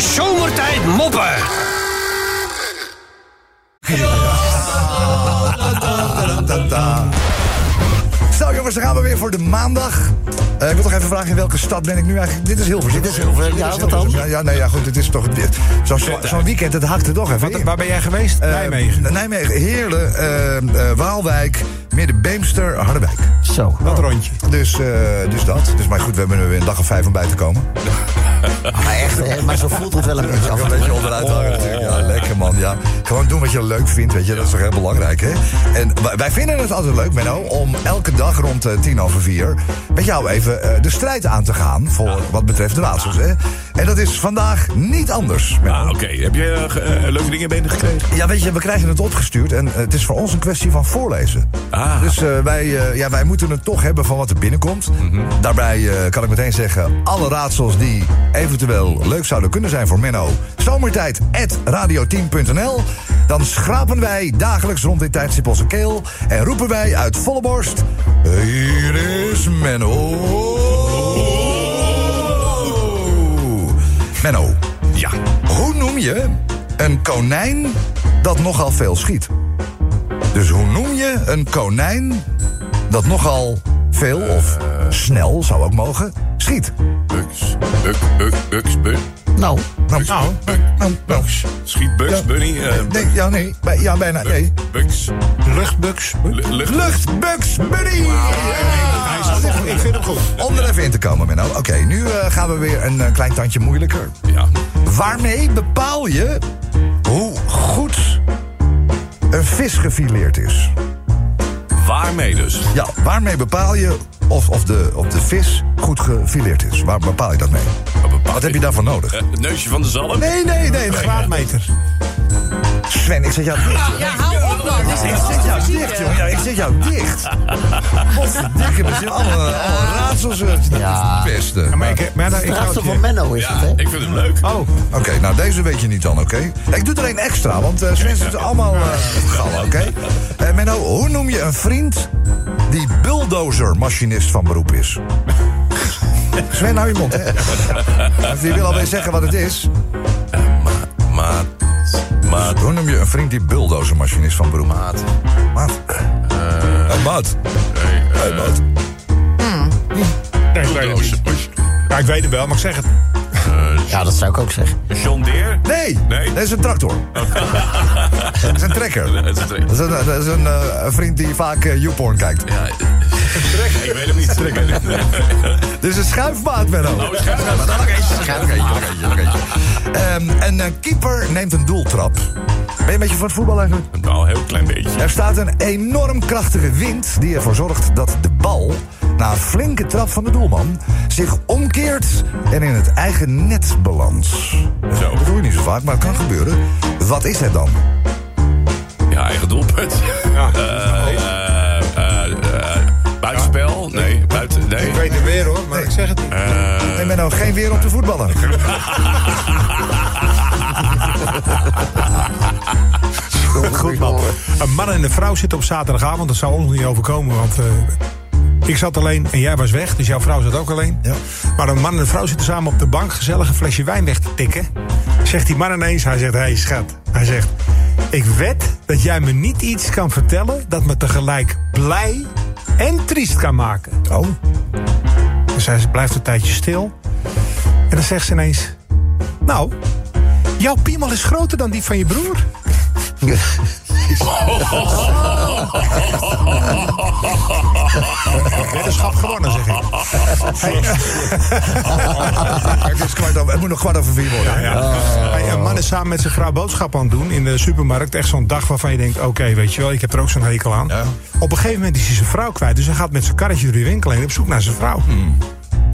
Zomertijd Moppen. Jongens, dan gaan we weer voor de maandag. Eh, ik wil toch even vragen, in welke stad ben ik nu eigenlijk? Dit is Hilversum. Dit is Hilversum, ja, wat dan? Ja, ja, nee, ja, goed, het is toch... dit- Zo'n zo, weekend, het hakt er toch even in. Waar ben jij geweest? Eh, Nijmegen. Nijmegen, Heerlen, eh, Waalwijk, Midden-Beemster, Harderwijk. Zo. Dat rondje. Dus, dus dat. Dus maar goed, we hebben er weer een dag of vijf om bij te komen. Maar echt, maar zo voelt het wel een beetje af. Een beetje onderuit hangen natuurlijk. Ja, lekker man. Ja. Gewoon doen wat je leuk vindt, weet je. Dat is toch heel belangrijk, hè? En wij- wij vinden het altijd leuk, Menno, om elke dag rond eh, tien over vier... met jou even eh, de strijd aan te gaan voor wat betreft de raadsels, hè? En dat is vandaag niet anders. Ah, oké. Heb je eh, leuke dingen binnen gekregen? Ja, weet je, we krijgen het opgestuurd en het is voor ons een kwestie van voorlezen. Ah. Dus wij, ja, wij moeten het toch hebben van wat er binnenkomt. Daarbij eh, kan ik meteen zeggen, alle raadsels die eventueel leuk zouden kunnen zijn voor Menno... zomertijd radio10.nl. Dan schrapen wij dagelijks rond dit tijdstip onze keel... en roepen wij uit volle borst... Hier is Menno. Menno, Ja. hoe noem je een konijn dat nogal veel schiet? Dus hoe noem je een konijn dat nogal veel of snel, zou ook mogen, schiet? Bugs. Buk, buk, bugs. Nou, Nou, Nou, nou, nou. Schiet Bugs. Bunny. eh, Nee, ja, nee. Ja, bijna. Nee. Bugs. luchtbuks. Lu- Lucht. Lucht, Bugs, Bunny! Ik vind hem goed. Om er even in te komen, Menno. Oké, nu eh, gaan we weer een eh, klein tandje moeilijker. Ja. Waarmee bepaal je hoe goed een vis gefileerd is? Waarmee dus? Ja, waarmee bepaal je of, of, de, of de vis goed gefileerd is? Waar bepaal je dat mee? Wat heb je daarvoor nodig? Eh, het neusje van de zalm? Nee, nee, nee. nee. Graadmeter. Sven, ik zet jou dicht. joh. Ja, hou op dan. Dit is Ik zet jou dicht, joh. Ja, ik zet jou dicht. Potverdikke, we zitten allemaal, allemaal raadsels. eh, Dat Ja. is het beste. Maar ik, maar nou, ik raadsel hou van het Menno is het, hè? ik vind hem leuk. Oh, Oké, nou deze weet je niet dan, oké? Ik doe er een extra, want eh Sven zit allemaal eh gallen, oké? Eh, Menno, hoe noem je een vriend die bulldozermachinist van beroep is? Sven, hou je mond, hè? Die wil alweer zeggen wat het is. Maat. Maat. Hoe noem je een vriend die bulldozermachinist van beroep? Maat. Maat. Hey, maat. Hey, eh, Hey, maat. nee, ik weet het niet. Ja, ik weet het wel, maar ik zeg het. Ja, dat zou ik ook zeggen. John Deere? Nee, Nee. dat is een tractor. dat is een trekker. Het is een Dat is een, dat is een, eh, een vriend die vaak eh, YouPorn kijkt. Ja, ik weet hem niet. Ik weet hem niet. Dit is een schuifmaat, Benno. Oh, schuifmaat. Nog eentje, nog eentje, nog eentje, nog eentje. Ehm, Een eh, keeper neemt een doeltrap. Ben je een beetje van het voetbal eigenlijk? Nou, een heel klein beetje. Er staat een enorm krachtige wind die ervoor zorgt dat de bal... na een flinke trap van de doelman zich omkeert en in het eigen net belandt. Zo. Dat doe je niet zo vaak, maar het kan gebeuren. Wat is het dan? Ja, eigen doelpunt. Ja. Eh, Geen weer om te voetballen. Goed, man. Een man en een vrouw zitten op zaterdagavond. Dat zou ons niet overkomen, want eh, ik zat alleen en jij was weg. Dus jouw vrouw zat ook alleen. Ja. Maar een man en een vrouw zitten samen op de bank... gezellig een flesje wijn weg te tikken. Zegt die man ineens, hij zegt... Hé hey, schat, hij zegt... Ik wed dat jij me niet iets kan vertellen... dat me tegelijk blij en triest kan maken. Oh, Dus hij blijft een tijdje stil. En dan zegt ze ineens... Nou, jouw piemel is groter dan die van je broer. Wetenschap gewonnen, zeg ik. het, is kwart over, het moet nog kwart over vier worden. Ja. Hey, een man is samen met zijn vrouw boodschap aan het doen in de supermarkt. Echt zo'n dag waarvan je denkt, oké, weet je wel, ik heb er ook zo'n hekel aan. Ja. Op een gegeven moment is hij zijn vrouw kwijt. Dus hij gaat met zijn karretje door die winkel heen op zoek naar zijn vrouw.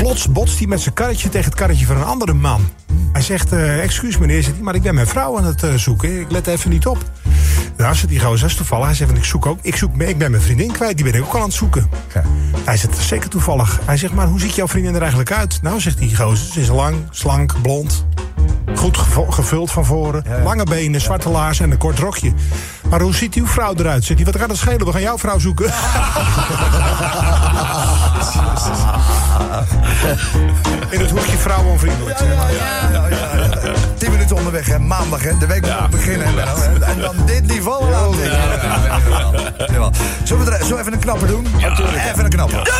Plots botst hij met zijn karretje tegen het karretje van een andere man. Hij zegt, eh, excuus meneer, zegt hij, maar ik ben mijn vrouw aan het eh, zoeken. Ik let even niet op. Nou, zegt die gozer, is toevallig. Hij zegt, ik zoek ook, ik, zoek, ik ben mijn vriendin kwijt, die ben ik ook al aan het zoeken. Ja. Hij zegt, zeker toevallig. Hij zegt, maar hoe ziet jouw vriendin er eigenlijk uit? Nou, zegt die gozer, ze is lang, slank, blond. Goed gevuld van voren. Lange benen, zwarte laarzen en een kort rokje. Maar hoe ziet uw vrouw eruit? Zegt hij, wat gaat het schelen? We gaan jouw vrouw zoeken. zeg maar. Ja, ja, ja. onderweg, hè. Maandag, hè. De week moet nog beginnen, hè, Benno, hè. En dan dit niveau aan. Zullen we er zo even een knapper doen? Even een knapper.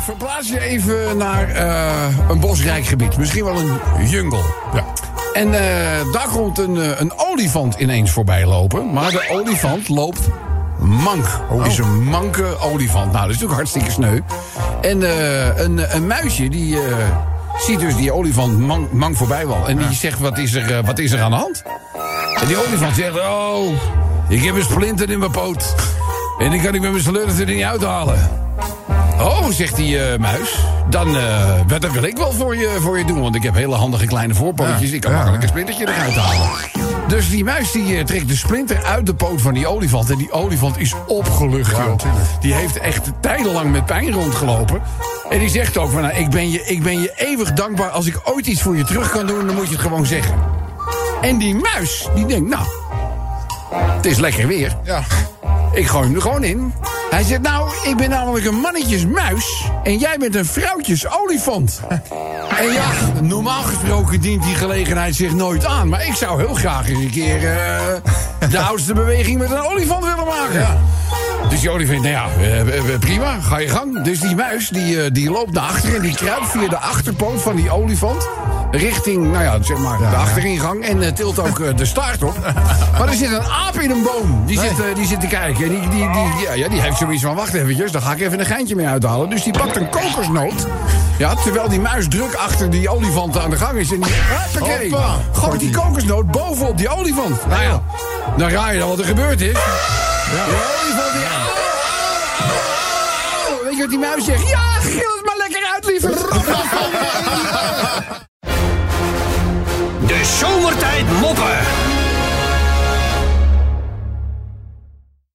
Verplaats je even naar eh, een bosrijk gebied. Misschien wel een jungle. Ja. En eh, daar komt een, eh, een olifant ineens voorbij lopen. Maar de olifant loopt mank. Oh. Is een manke olifant. Nou, dat is natuurlijk hartstikke sneu. En eh, een, een muisje die eh, ziet dus die olifant mank, mank voorbij wel. En die zegt, wat is, er, eh, wat is er aan de hand? En die olifant zegt, oh, ik heb een splinter in mijn poot. En die kan ik met mijn slurf er niet uithalen. Oh, zegt die eh, muis. Dan, dat wil ik wel voor je, voor je doen. Want ik heb hele handige kleine voorpootjes. Ik kan makkelijk een splintertje eruit halen. Dus die muis die eh, trekt de splinter uit de poot van die olifant. En die olifant is opgelucht, joh. Die heeft echt tijdenlang met pijn rondgelopen. En die zegt ook van, nou, ik, ben je, ik ben je eeuwig dankbaar. Als ik ooit iets voor je terug kan doen, dan moet je het gewoon zeggen. En die muis, die denkt, nou, het is lekker weer. Ja. Ik gooi hem er gewoon in. Hij zegt, nou, ik ben namelijk een mannetjesmuis... en jij bent een vrouwtjesolifant. En ja, normaal gesproken dient die gelegenheid zich nooit aan... maar ik zou heel graag eens een keer eh, de oudste beweging met een olifant willen maken. Dus die olifant, nou ja, eh, eh, prima, ga je gang. Dus die muis, die, die loopt naar achteren... en die kruipt via de achterpoot van die olifant... richting, nou ja, zeg maar, de achteringang... en eh, tilt ook eh, de staart op. Maar er zit een aap in een boom. Die, zit, eh, die zit te kijken. En die, die, die, ja, ja, die heeft zoiets van, wacht eventjes, daar ga ik even een geintje mee uithalen. Dus die pakt een kokosnoot. Ja, terwijl die muis druk achter die olifant aan de gang is. En die, hoppakee, Hoppa. gooit die kokosnoot bovenop die olifant. Nou ja, dan raai je dan wat er gebeurd is. Die olifant die... Weet je wat die muis zegt? Ja, gil het maar lekker uit, liever. Zomertijd moppen.